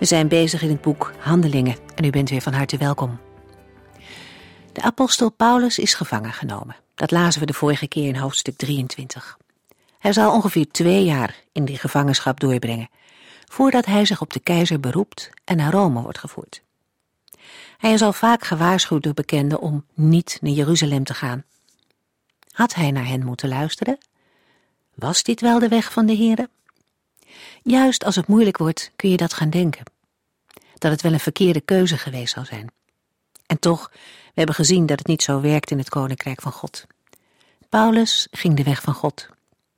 We zijn bezig in het boek Handelingen en u bent weer van harte welkom. De apostel Paulus is gevangen genomen. Dat lazen we de vorige keer in hoofdstuk 23. Hij zal ongeveer twee jaar in die gevangenschap doorbrengen, voordat hij zich op de keizer beroept en naar Rome wordt gevoerd. Hij is al vaak gewaarschuwd door bekenden om niet naar Jeruzalem te gaan. Had hij naar hen moeten luisteren? Was dit wel de weg van de Here? Juist als het moeilijk wordt, kun je dat gaan denken. Dat het wel een verkeerde keuze geweest zou zijn. En toch, we hebben gezien dat het niet zo werkt in het koninkrijk van God. Paulus ging de weg van God.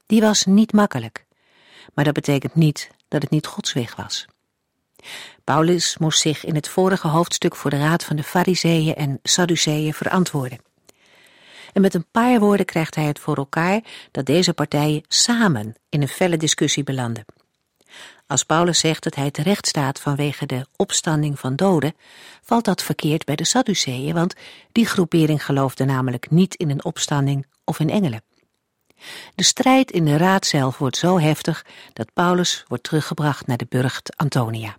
Die was niet makkelijk. Maar dat betekent niet dat het niet Gods weg was. Paulus moest zich in het vorige hoofdstuk voor de raad van de Fariseeën en Sadduceeën verantwoorden. En met een paar woorden krijgt hij het voor elkaar dat deze partijen samen in een felle discussie belanden. Als Paulus zegt dat hij terecht staat vanwege de opstanding van doden, valt dat verkeerd bij de Sadduceeën, want die groepering geloofde namelijk niet in een opstanding of in engelen. De strijd in de raad zelf wordt zo heftig dat Paulus wordt teruggebracht naar de burcht Antonia.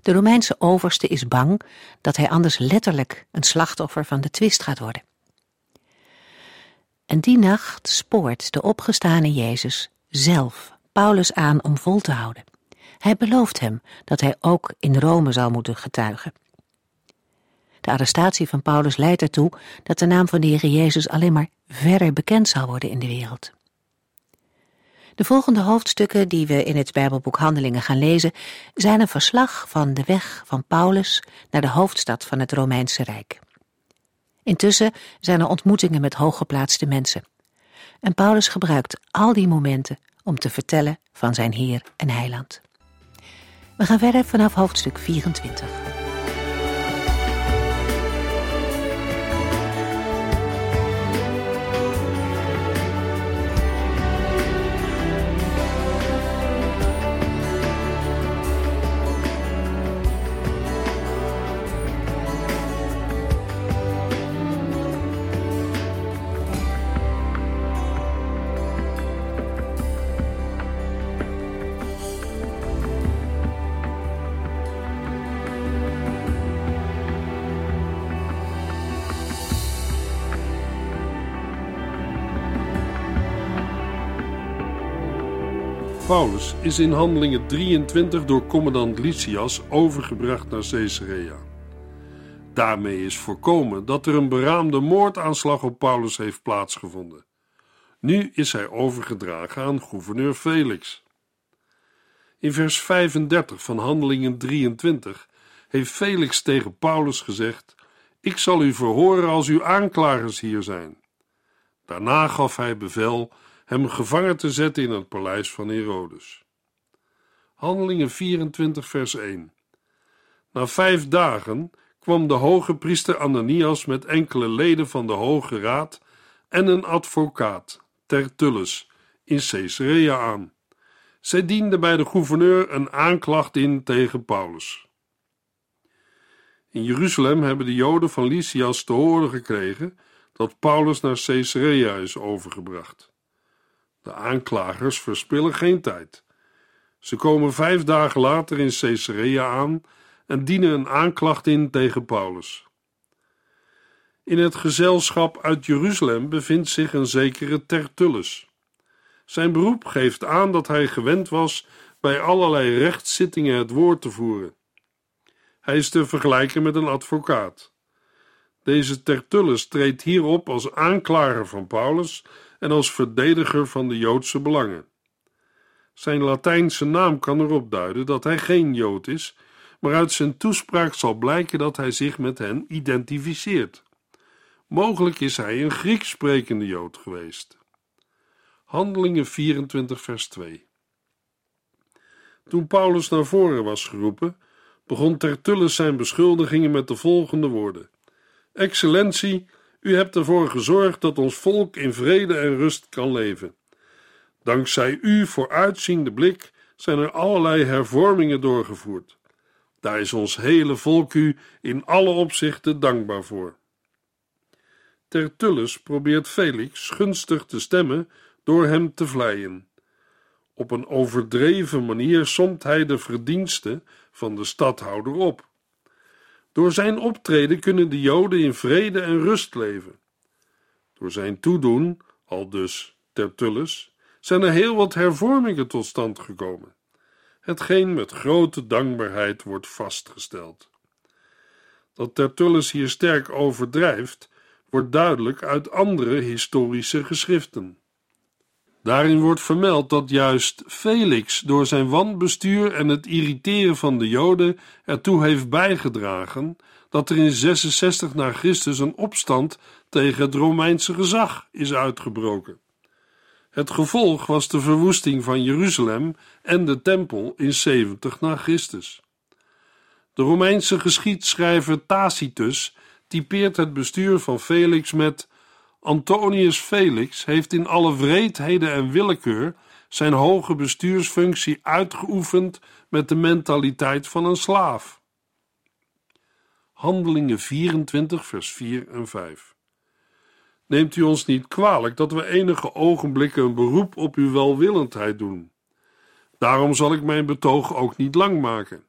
De Romeinse overste is bang dat hij anders letterlijk een slachtoffer van de twist gaat worden. En die nacht spoort de opgestane Jezus zelf Paulus aan om vol te houden. Hij belooft hem dat hij ook in Rome zal moeten getuigen. De arrestatie van Paulus leidt ertoe dat de naam van de Heer Jezus alleen maar verder bekend zal worden in de wereld. De volgende hoofdstukken die we in het Bijbelboek Handelingen gaan lezen, zijn een verslag van de weg van Paulus naar de hoofdstad van het Romeinse Rijk. Intussen zijn er ontmoetingen met hooggeplaatste mensen. En Paulus gebruikt al die momenten om te vertellen van zijn Heer en Heiland. We gaan verder vanaf hoofdstuk 24. Paulus is in handelingen 23 door commandant Lysias overgebracht naar Caesarea. Daarmee is voorkomen dat er een beraamde moordaanslag op Paulus heeft plaatsgevonden. Nu is hij overgedragen aan gouverneur Felix. In vers 35 van Handelingen 23 heeft Felix tegen Paulus gezegd: Ik zal u verhoren als uw aanklagers hier zijn. Daarna gaf hij bevel hem gevangen te zetten in het paleis van Herodes. Handelingen 24, vers 1. Na vijf dagen kwam de hoge priester Ananias met enkele leden van de Hoge Raad en een advocaat, Tertullus, in Caesarea aan. Zij dienden bij de gouverneur een aanklacht in tegen Paulus. In Jeruzalem hebben de Joden van Lysias te horen gekregen dat Paulus naar Caesarea is overgebracht. De aanklagers verspillen geen tijd. Ze komen vijf dagen later in Caesarea aan en dienen een aanklacht in tegen Paulus. In het gezelschap uit Jeruzalem bevindt zich een zekere Tertullus. Zijn beroep geeft aan dat hij gewend was bij allerlei rechtszittingen het woord te voeren. Hij is te vergelijken met een advocaat. Deze Tertullus treedt hierop als aanklager van Paulus en als verdediger van de Joodse belangen. Zijn Latijnse naam kan erop duiden dat hij geen Jood is, maar uit zijn toespraak zal blijken dat hij zich met hen identificeert. Mogelijk is hij een Grieks sprekende Jood geweest. Handelingen 24, vers 2. Toen Paulus naar voren was geroepen, begon Tertullus zijn beschuldigingen met de volgende woorden: Excellentie, u hebt ervoor gezorgd dat ons volk in vrede en rust kan leven. Dankzij uw vooruitziende blik zijn er allerlei hervormingen doorgevoerd. Daar is ons hele volk u in alle opzichten dankbaar voor. Tertullus probeert Felix gunstig te stemmen door hem te vleien. Op een overdreven manier somt hij de verdiensten van de stadhouder op. Door zijn optreden kunnen de Joden in vrede en rust leven. Door zijn toedoen, al dus Tertullus, zijn er heel wat hervormingen tot stand gekomen, hetgeen met grote dankbaarheid wordt vastgesteld. Dat Tertullus hier sterk overdrijft, wordt duidelijk uit andere historische geschriften. Daarin wordt vermeld dat juist Felix door zijn wanbestuur en het irriteren van de Joden ertoe heeft bijgedragen dat er in 66 na Christus een opstand tegen het Romeinse gezag is uitgebroken. Het gevolg was de verwoesting van Jeruzalem en de tempel in 70 na Christus. De Romeinse geschiedschrijver Tacitus typeert het bestuur van Felix met Antonius Felix heeft in alle wreedheden en willekeur zijn hoge bestuursfunctie uitgeoefend met de mentaliteit van een slaaf. Handelingen 24, vers 4 en 5. Neemt u ons niet kwalijk dat we enige ogenblikken een beroep op uw welwillendheid doen. Daarom zal ik mijn betoog ook niet lang maken.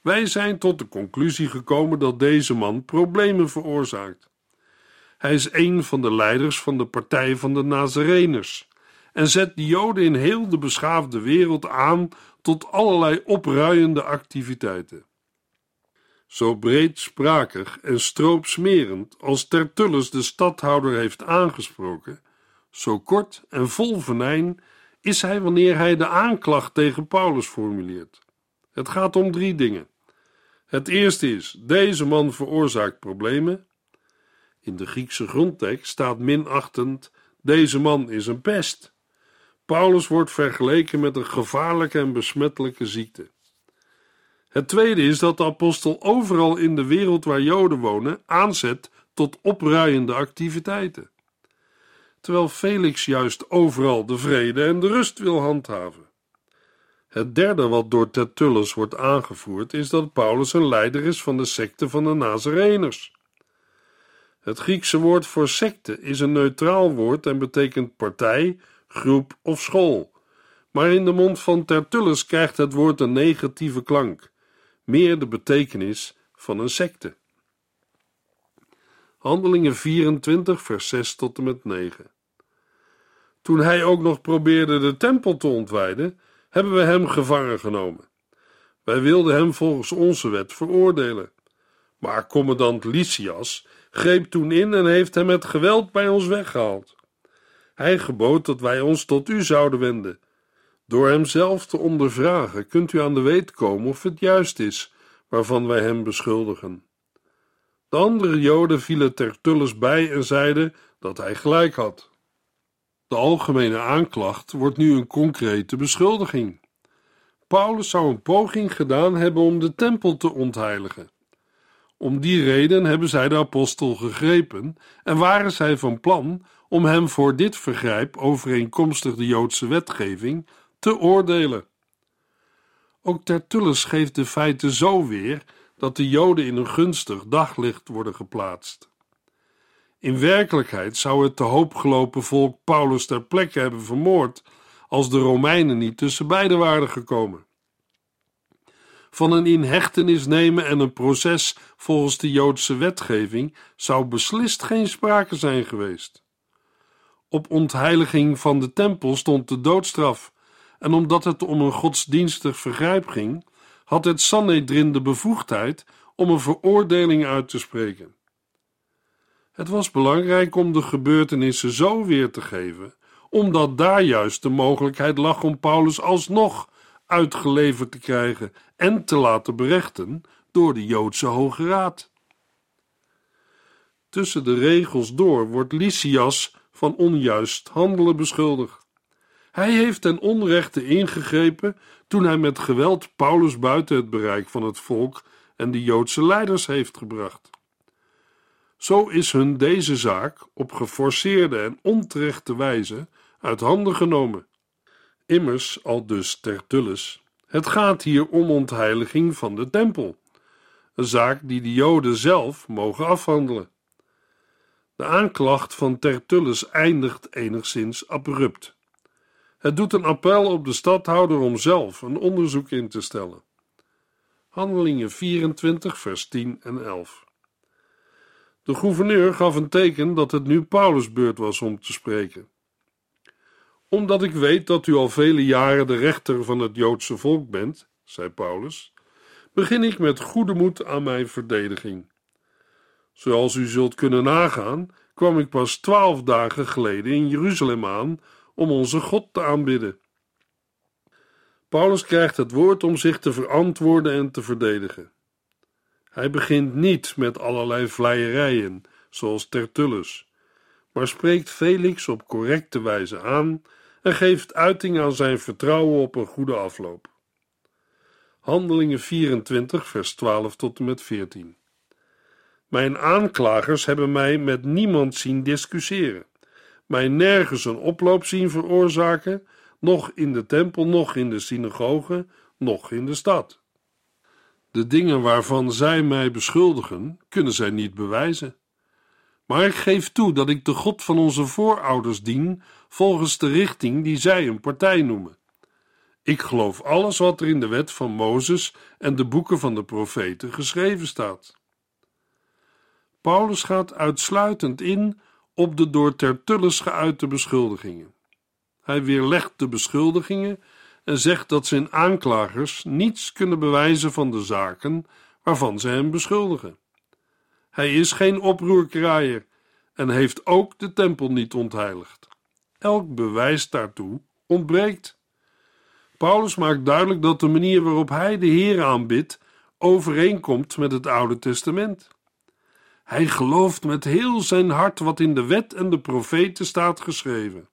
Wij zijn tot de conclusie gekomen dat deze man problemen veroorzaakt. Hij is een van de leiders van de partij van de Nazareners en zet de Joden in heel de beschaafde wereld aan tot allerlei opruiende activiteiten. Zo breedsprakig en stroopsmerend als Tertullus de stadhouder heeft aangesproken, zo kort en vol venijn is hij wanneer hij de aanklacht tegen Paulus formuleert. Het gaat om drie dingen. Het eerste is: deze man veroorzaakt problemen. In de Griekse grondtekst staat minachtend: deze man is een pest. Paulus wordt vergeleken met een gevaarlijke en besmettelijke ziekte. Het tweede is dat de apostel overal in de wereld waar Joden wonen aanzet tot opruiende activiteiten. Terwijl Felix juist overal de vrede en de rust wil handhaven. Het derde wat door Tertullus wordt aangevoerd is dat Paulus een leider is van de secte van de Nazareners. Het Griekse woord voor secte is een neutraal woord en betekent partij, groep of school. Maar in de mond van Tertullus krijgt het woord een negatieve klank, meer de betekenis van een secte. Handelingen 24, vers 6 tot en met 9. Toen hij ook nog probeerde de tempel te ontwijden, hebben we hem gevangen genomen. Wij wilden hem volgens onze wet veroordelen. Maar commandant Lysias greep toen in en heeft hem met geweld bij ons weggehaald. Hij gebood dat wij ons tot u zouden wenden. Door hem zelf te ondervragen kunt u aan de weet komen of het juist is waarvan wij hem beschuldigen. De andere Joden vielen Tertullus bij en zeiden dat hij gelijk had. De algemene aanklacht wordt nu een concrete beschuldiging. Paulus zou een poging gedaan hebben om de tempel te ontheiligen. Om die reden hebben zij de apostel gegrepen en waren zij van plan om hem voor dit vergrijp overeenkomstig de Joodse wetgeving te oordelen. Ook Tertullus geeft de feiten zo weer dat de Joden in een gunstig daglicht worden geplaatst. In werkelijkheid zou het te hoop gelopen volk Paulus ter plekke hebben vermoord als de Romeinen niet tussen beiden waren gekomen. Van een inhechtenis nemen en een proces volgens de Joodse wetgeving zou beslist geen sprake zijn geweest. Op ontheiliging van de tempel stond de doodstraf, en omdat het om een godsdienstig vergrijp ging, had het Sanhedrin de bevoegdheid om een veroordeling uit te spreken. Het was belangrijk om de gebeurtenissen zo weer te geven, omdat daar juist de mogelijkheid lag om Paulus alsnog uitgeleverd te krijgen en te laten berechten door de Joodse Hoge Raad. Tussen de regels door wordt Lysias van onjuist handelen beschuldigd. Hij heeft ten onrechte ingegrepen toen hij met geweld Paulus buiten het bereik van het volk en de Joodse leiders heeft gebracht. Zo is hun deze zaak op geforceerde en onterechte wijze uit handen genomen. Immers, al dus Tertullus, het gaat hier om ontheiliging van de tempel, een zaak die de Joden zelf mogen afhandelen. De aanklacht van Tertullus eindigt enigszins abrupt. Het doet een appel op de stadhouder om zelf een onderzoek in te stellen. Handelingen 24, vers 10 en 11. De gouverneur gaf een teken dat het nu Paulus' beurt was om te spreken. Omdat ik weet dat u al vele jaren de rechter van het Joodse volk bent, zei Paulus, begin ik met goede moed aan mijn verdediging. Zoals u zult kunnen nagaan, kwam ik pas twaalf dagen geleden in Jeruzalem aan om onze God te aanbidden. Paulus krijgt het woord om zich te verantwoorden en te verdedigen. Hij begint niet met allerlei vleierijen, zoals Tertullus, maar spreekt Felix op correcte wijze aan en geeft uiting aan zijn vertrouwen op een goede afloop. Handelingen 24, vers 12 tot en met 14. Mijn aanklagers hebben mij met niemand zien discussiëren, mij nergens een oploop zien veroorzaken, noch in de tempel, noch in de synagoge, noch in de stad. De dingen waarvan zij mij beschuldigen, kunnen zij niet bewijzen. Maar ik geef toe dat ik de God van onze voorouders dien volgens de richting die zij een partij noemen. Ik geloof alles wat er in de wet van Mozes en de boeken van de profeten geschreven staat. Paulus gaat uitsluitend in op de door Tertullus geuite beschuldigingen. Hij weerlegt de beschuldigingen en zegt dat zijn aanklagers niets kunnen bewijzen van de zaken waarvan ze hem beschuldigen. Hij is geen oproerkraaier en heeft ook de tempel niet ontheiligd. Elk bewijs daartoe ontbreekt. Paulus maakt duidelijk dat de manier waarop hij de Heer aanbidt overeenkomt met het Oude Testament. Hij gelooft met heel zijn hart wat in de wet en de profeten staat geschreven.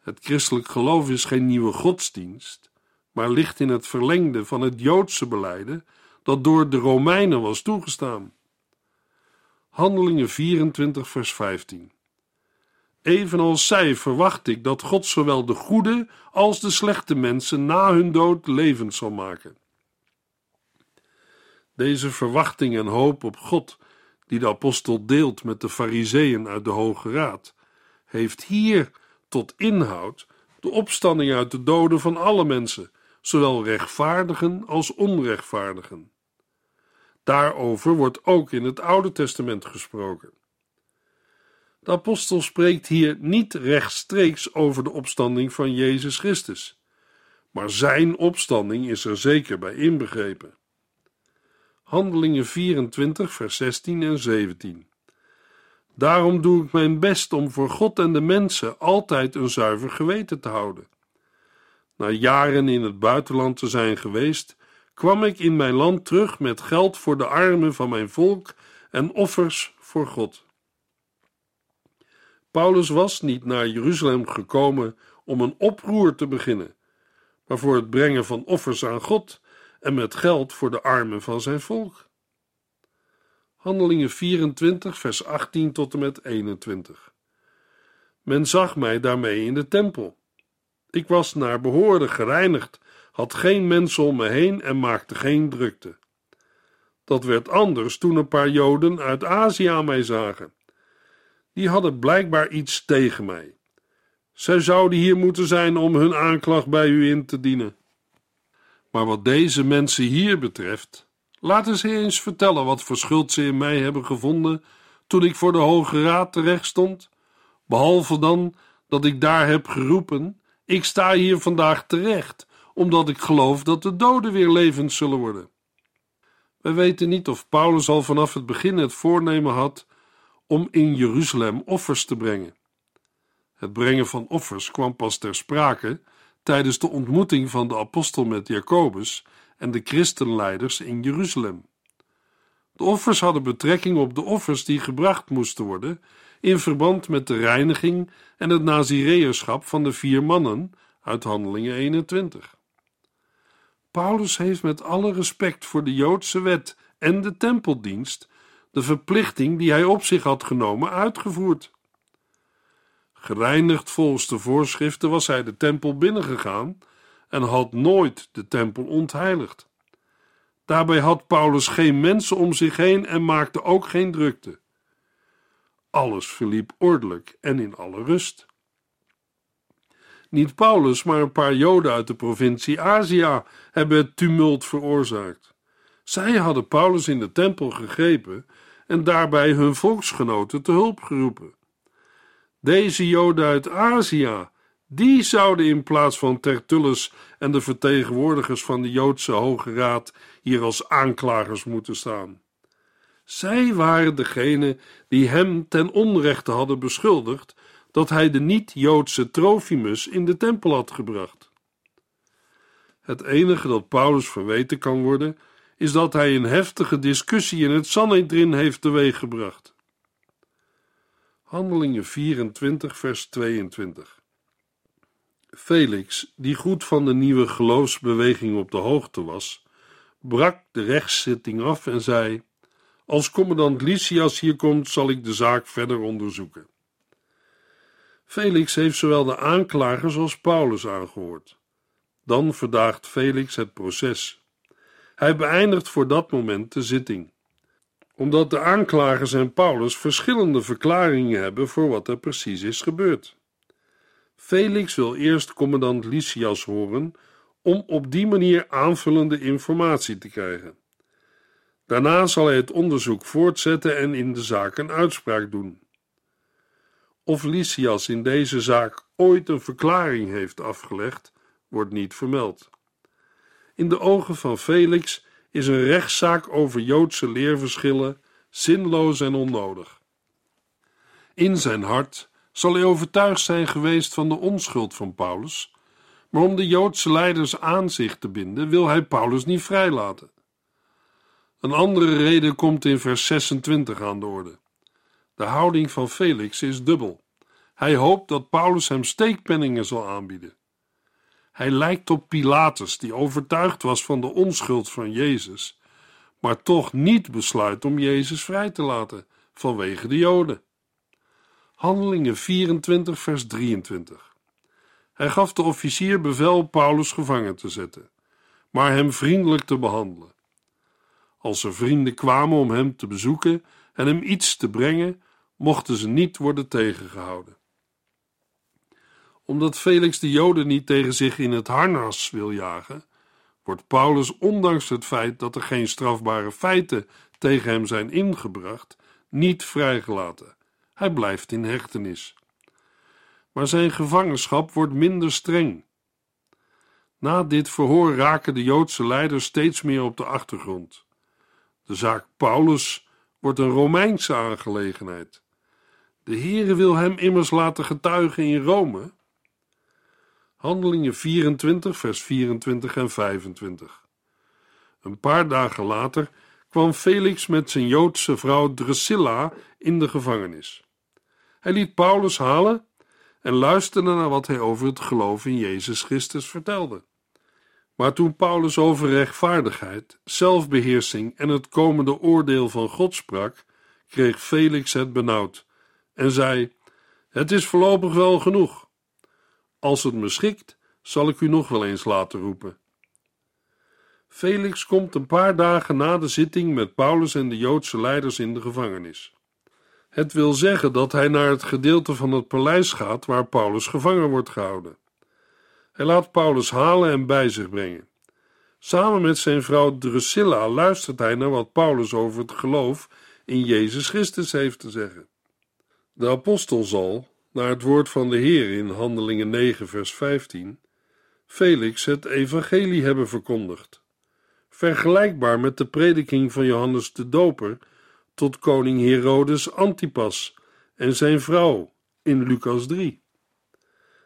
Het christelijk geloof is geen nieuwe godsdienst, maar ligt in het verlengde van het Joodse beleiden dat door de Romeinen was toegestaan. Handelingen 24, vers 15. Evenals zij verwacht ik dat God zowel de goede als de slechte mensen na hun dood levend zal maken. Deze verwachting en hoop op God, die de apostel deelt met de fariseeën uit de Hoge Raad, heeft hier tot inhoud de opstanding uit de doden van alle mensen, zowel rechtvaardigen als onrechtvaardigen. Daarover wordt ook in het Oude Testament gesproken. De apostel spreekt hier niet rechtstreeks over de opstanding van Jezus Christus, maar zijn opstanding is er zeker bij inbegrepen. Handelingen 24, vers 16 en 17. Daarom doe ik mijn best om voor God en de mensen altijd een zuiver geweten te houden. Na jaren in het buitenland te zijn geweest, kwam ik in mijn land terug met geld voor de armen van mijn volk en offers voor God. Paulus was niet naar Jeruzalem gekomen om een oproer te beginnen, maar voor het brengen van offers aan God en met geld voor de armen van zijn volk. Handelingen 24, vers 18 tot en met 21. Men zag mij daarmee in de tempel. Ik was naar behoorde gereinigd, had geen mensen om me heen en maakte geen drukte. Dat werd anders toen een paar Joden uit Azië aan mij zagen. Die hadden blijkbaar iets tegen mij. Zij zouden hier moeten zijn om hun aanklacht bij u in te dienen. Maar wat deze mensen hier betreft, laten ze eens vertellen wat voor schuld ze in mij hebben gevonden toen ik voor de Hoge Raad terecht stond, behalve dan dat ik daar heb geroepen: Ik sta hier vandaag terecht, omdat ik geloof dat de doden weer levend zullen worden. Wij weten niet of Paulus al vanaf het begin het voornemen had om in Jeruzalem offers te brengen. Het brengen van offers kwam pas ter sprake tijdens de ontmoeting van de apostel met Jacobus en de christenleiders in Jeruzalem. De offers hadden betrekking op de offers die gebracht moesten worden in verband met de reiniging en het nazireërschap van de vier mannen uit Handelingen 21. Paulus heeft met alle respect voor de Joodse wet en de tempeldienst de verplichting die hij op zich had genomen uitgevoerd. Gereinigd volgens de voorschriften was hij de tempel binnengegaan en had nooit de tempel ontheiligd. Daarbij had Paulus geen mensen om zich heen en maakte ook geen drukte. Alles verliep ordelijk en in alle rust. Niet Paulus, maar een paar Joden uit de provincie Azië hebben het tumult veroorzaakt. Zij hadden Paulus in de tempel gegrepen en daarbij hun volksgenoten te hulp geroepen. Deze Joden uit Azië, die zouden in plaats van Tertullus en de vertegenwoordigers van de Joodse Hoge Raad hier als aanklagers moeten staan. Zij waren degene die hem ten onrechte hadden beschuldigd dat hij de niet-Joodse Trofimus in de tempel had gebracht. Het enige dat Paulus verweten kan worden, is dat hij een heftige discussie in het Sanhedrin heeft teweeggebracht. Handelingen 24, vers 22. Felix, die goed van de nieuwe geloofsbeweging op de hoogte was, brak de rechtszitting af en zei: Als commandant Lysias hier komt, zal ik de zaak verder onderzoeken. Felix heeft zowel de aanklagers als Paulus aangehoord. Dan verdaagt Felix het proces. Hij beëindigt voor dat moment de zitting. Omdat de aanklagers en Paulus verschillende verklaringen hebben voor wat er precies is gebeurd. Felix wil eerst commandant Lysias horen om op die manier aanvullende informatie te krijgen. Daarna zal hij het onderzoek voortzetten en in de zaak een uitspraak doen. Of Lysias in deze zaak ooit een verklaring heeft afgelegd, wordt niet vermeld. In de ogen van Felix is een rechtszaak over Joodse leerverschillen zinloos en onnodig. In zijn hart zal hij overtuigd zijn geweest van de onschuld van Paulus, maar om de Joodse leiders aan zich te binden, wil hij Paulus niet vrijlaten. Een andere reden komt in vers 26 aan de orde. De houding van Felix is dubbel. Hij hoopt dat Paulus hem steekpenningen zal aanbieden. Hij lijkt op Pilatus, die overtuigd was van de onschuld van Jezus, maar toch niet besluit om Jezus vrij te laten vanwege de Joden. Handelingen 24, vers 23. Hij gaf de officier bevel Paulus gevangen te zetten, maar hem vriendelijk te behandelen. Als er vrienden kwamen om hem te bezoeken en hem iets te brengen, mochten ze niet worden tegengehouden. Omdat Felix de Joden niet tegen zich in het harnas wil jagen, wordt Paulus, ondanks het feit dat er geen strafbare feiten tegen hem zijn ingebracht, niet vrijgelaten. Hij blijft in hechtenis. Maar zijn gevangenschap wordt minder streng. Na dit verhoor raken de Joodse leiders steeds meer op de achtergrond. De zaak Paulus wordt een Romeinse aangelegenheid. De Heere wil hem immers laten getuigen in Rome. Handelingen 24, vers 24 en 25. Een paar dagen later kwam Felix met zijn Joodse vrouw Drusilla in de gevangenis. Hij liet Paulus halen en luisterde naar wat hij over het geloof in Jezus Christus vertelde. Maar toen Paulus over rechtvaardigheid, zelfbeheersing en het komende oordeel van God sprak, kreeg Felix het benauwd en zei: Het is voorlopig wel genoeg. Als het me schikt, zal ik u nog wel eens laten roepen. Felix komt een paar dagen na de zitting met Paulus en de Joodse leiders in de gevangenis. Het wil zeggen dat hij naar het gedeelte van het paleis gaat waar Paulus gevangen wordt gehouden. Hij laat Paulus halen en bij zich brengen. Samen met zijn vrouw Drusilla luistert hij naar wat Paulus over het geloof in Jezus Christus heeft te zeggen. De apostel zal, naar het woord van de Heer in Handelingen 9, vers 15, Felix het evangelie hebben verkondigd. Vergelijkbaar met de prediking van Johannes de Doper tot koning Herodes Antipas en zijn vrouw in Lucas 3.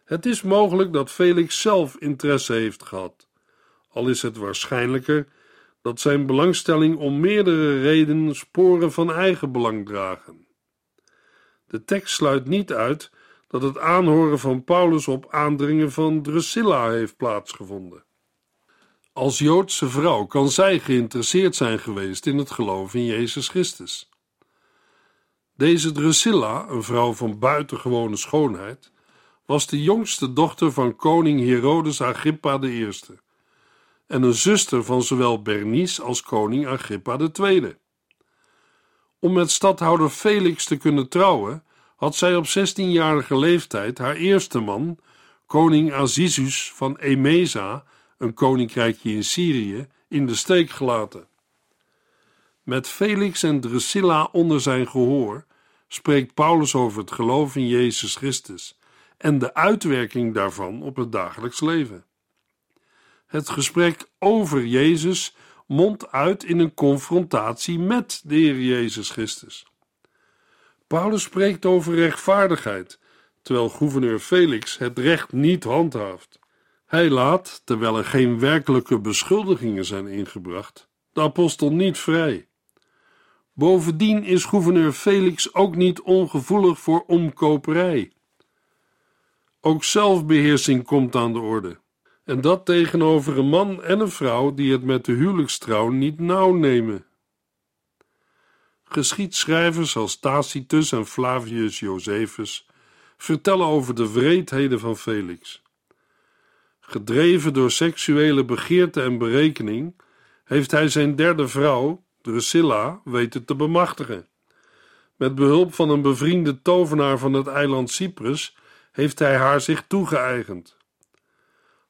Het is mogelijk dat Felix zelf interesse heeft gehad, al is het waarschijnlijker dat zijn belangstelling om meerdere redenen sporen van eigen belang dragen. De tekst sluit niet uit dat het aanhoren van Paulus op aandringen van Drusilla heeft plaatsgevonden. Als Joodse vrouw kan zij geïnteresseerd zijn geweest in het geloof in Jezus Christus. Deze Drusilla, een vrouw van buitengewone schoonheid, was de jongste dochter van koning Herodes Agrippa I en een zuster van zowel Bernice als koning Agrippa II. Om met stadhouder Felix te kunnen trouwen, had zij op 16-jarige leeftijd haar eerste man, koning Azizus van Emesa, een koninkrijkje in Syrië, in de steek gelaten. Met Felix en Drusilla onder zijn gehoor spreekt Paulus over het geloof in Jezus Christus en de uitwerking daarvan op het dagelijks leven. Het gesprek over Jezus mondt uit in een confrontatie met de Heer Jezus Christus. Paulus spreekt over rechtvaardigheid, terwijl gouverneur Felix het recht niet handhaaft. Hij laat, terwijl er geen werkelijke beschuldigingen zijn ingebracht, de apostel niet vrij. Bovendien is gouverneur Felix ook niet ongevoelig voor omkoperij. Ook zelfbeheersing komt aan de orde. En dat tegenover een man en een vrouw die het met de huwelijkstrouw niet nauw nemen. Geschiedschrijvers als Tacitus en Flavius Josephus vertellen over de wreedheden van Felix. Gedreven door seksuele begeerte en berekening, heeft hij zijn derde vrouw, Drusilla, weten te bemachtigen. Met behulp van een bevriende tovenaar van het eiland Cyprus heeft hij haar zich toegeëigend.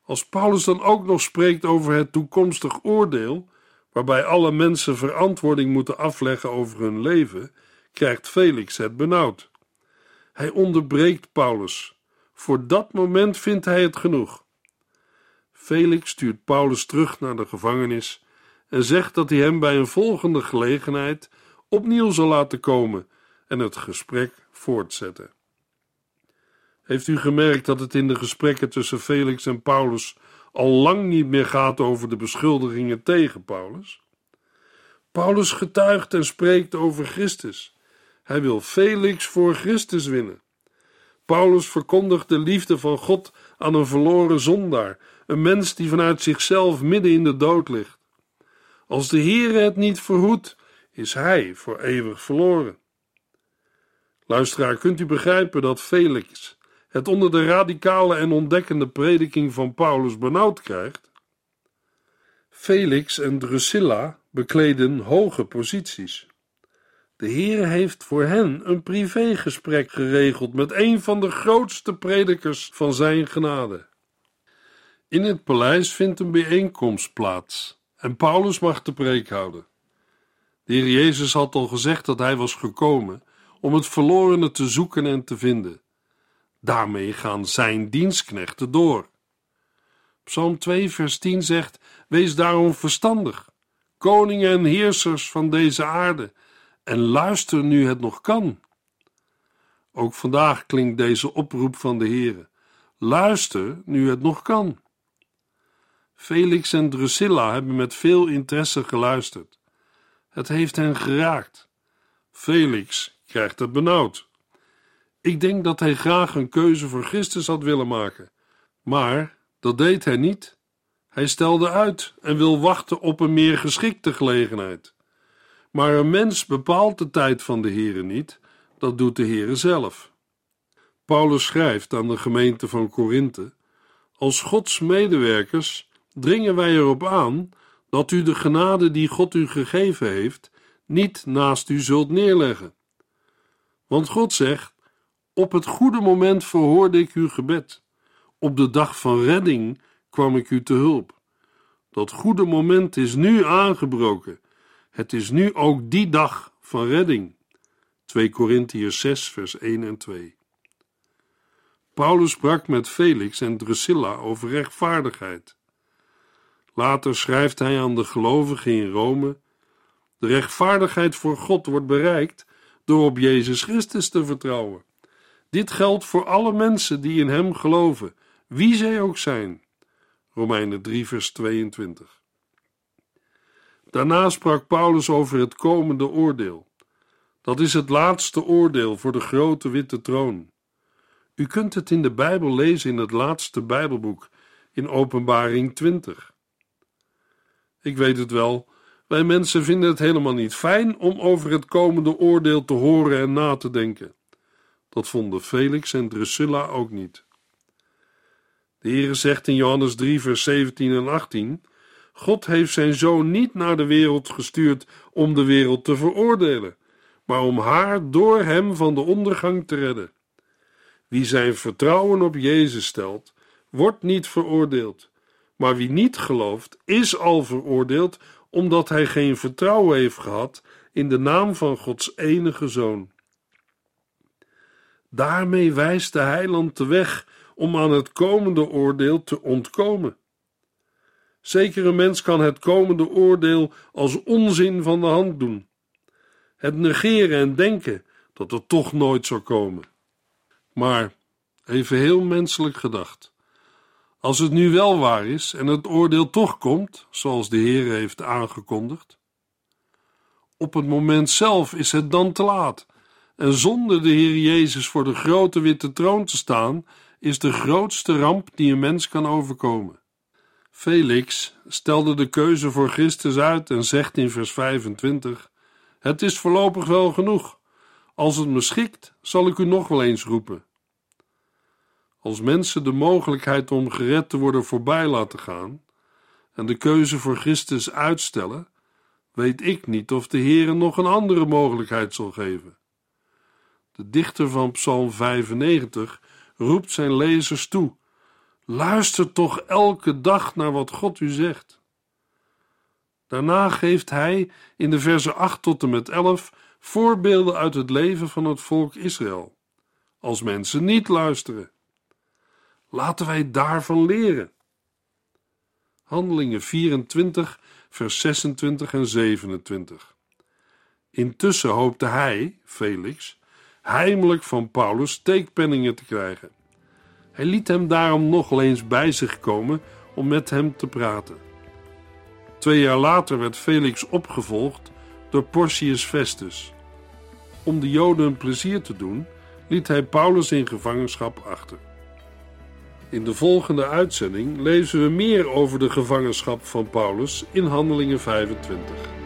Als Paulus dan ook nog spreekt over het toekomstig oordeel, waarbij alle mensen verantwoording moeten afleggen over hun leven, krijgt Felix het benauwd. Hij onderbreekt Paulus. Voor dat moment vindt hij het genoeg. Felix stuurt Paulus terug naar de gevangenis en zegt dat hij hem bij een volgende gelegenheid opnieuw zal laten komen en het gesprek voortzetten. Heeft u gemerkt dat het in de gesprekken tussen Felix en Paulus al lang niet meer gaat over de beschuldigingen tegen Paulus? Paulus getuigt en spreekt over Christus. Hij wil Felix voor Christus winnen. Paulus verkondigt de liefde van God aan een verloren zondaar, een mens die vanuit zichzelf midden in de dood ligt. Als de Heere het niet verhoedt, is hij voor eeuwig verloren. Luisteraar, kunt u begrijpen dat Felix het onder de radicale en ontdekkende prediking van Paulus benauwd krijgt? Felix en Drusilla bekleden hoge posities. De Heer heeft voor hen een privégesprek geregeld met een van de grootste predikers van zijn genade. In het paleis vindt een bijeenkomst plaats en Paulus mag de preek houden. De Heer Jezus had al gezegd dat hij was gekomen om het verlorene te zoeken en te vinden. Daarmee gaan zijn dienstknechten door. Psalm 2, vers 10 zegt: Wees daarom verstandig, koningen en heersers van deze aarde, en luister nu het nog kan. Ook vandaag klinkt deze oproep van de Heere: Luister nu het nog kan. Felix en Drusilla hebben met veel interesse geluisterd. Het heeft hen geraakt. Felix krijgt het benauwd. Ik denk dat hij graag een keuze voor Christus had willen maken, maar dat deed hij niet. Hij stelde uit en wil wachten op een meer geschikte gelegenheid. Maar een mens bepaalt de tijd van de Heere niet, dat doet de Heere zelf. Paulus schrijft aan de gemeente van Korinthe: Als Gods medewerkers dringen wij erop aan dat u de genade die God u gegeven heeft, niet naast u zult neerleggen. Want God zegt: Op het goede moment verhoorde ik uw gebed. Op de dag van redding kwam ik u te hulp. Dat goede moment is nu aangebroken. Het is nu ook die dag van redding. 2 Korintiërs 6, vers 1 en 2. Paulus sprak met Felix en Drusilla over rechtvaardigheid. Later schrijft hij aan de gelovigen in Rome: De rechtvaardigheid voor God wordt bereikt door op Jezus Christus te vertrouwen. Dit geldt voor alle mensen die in Hem geloven, wie zij ook zijn. Romeinen 3, vers 22. Daarna sprak Paulus over het komende oordeel. Dat is het laatste oordeel voor de grote witte troon. U kunt het in de Bijbel lezen in het laatste Bijbelboek, in Openbaring 20. Ik weet het wel, wij mensen vinden het helemaal niet fijn om over het komende oordeel te horen en na te denken. Dat vonden Felix en Drusilla ook niet. De Heere zegt in Johannes 3, vers 17 en 18: God heeft zijn zoon niet naar de wereld gestuurd om de wereld te veroordelen, maar om haar door hem van de ondergang te redden. Wie zijn vertrouwen op Jezus stelt, wordt niet veroordeeld, maar wie niet gelooft, is al veroordeeld, omdat hij geen vertrouwen heeft gehad in de naam van Gods enige zoon. Daarmee wijst de heiland de weg om aan het komende oordeel te ontkomen. Zekere mens kan het komende oordeel als onzin van de hand doen, het negeren en denken dat het toch nooit zal komen. Maar, even heel menselijk gedacht, als het nu wel waar is en het oordeel toch komt, zoals de Heer heeft aangekondigd, op het moment zelf is het dan te laat. En zonder de Heer Jezus voor de grote witte troon te staan, is de grootste ramp die een mens kan overkomen. Felix stelde de keuze voor Christus uit en zegt in vers 25: Het is voorlopig wel genoeg. Als het me schikt, zal ik u nog wel eens roepen. Als mensen de mogelijkheid om gered te worden voorbij laten gaan en de keuze voor Christus uitstellen, weet ik niet of de Heer nog een andere mogelijkheid zal geven. De dichter van Psalm 95 roept zijn lezers toe: Luister toch elke dag naar wat God u zegt. Daarna geeft hij in de versen 8 tot en met 11 voorbeelden uit het leven van het volk Israël. Als mensen niet luisteren, laten wij daarvan leren. Handelingen 24, vers 26 en 27. Intussen hoopte hij, Felix, heimelijk van Paulus steekpenningen te krijgen. Hij liet hem daarom nog eens bij zich komen om met hem te praten. Twee jaar later werd Felix opgevolgd door Porcius Festus. Om de Joden een plezier te doen, liet hij Paulus in gevangenschap achter. In de volgende uitzending lezen we meer over de gevangenschap van Paulus in Handelingen 25.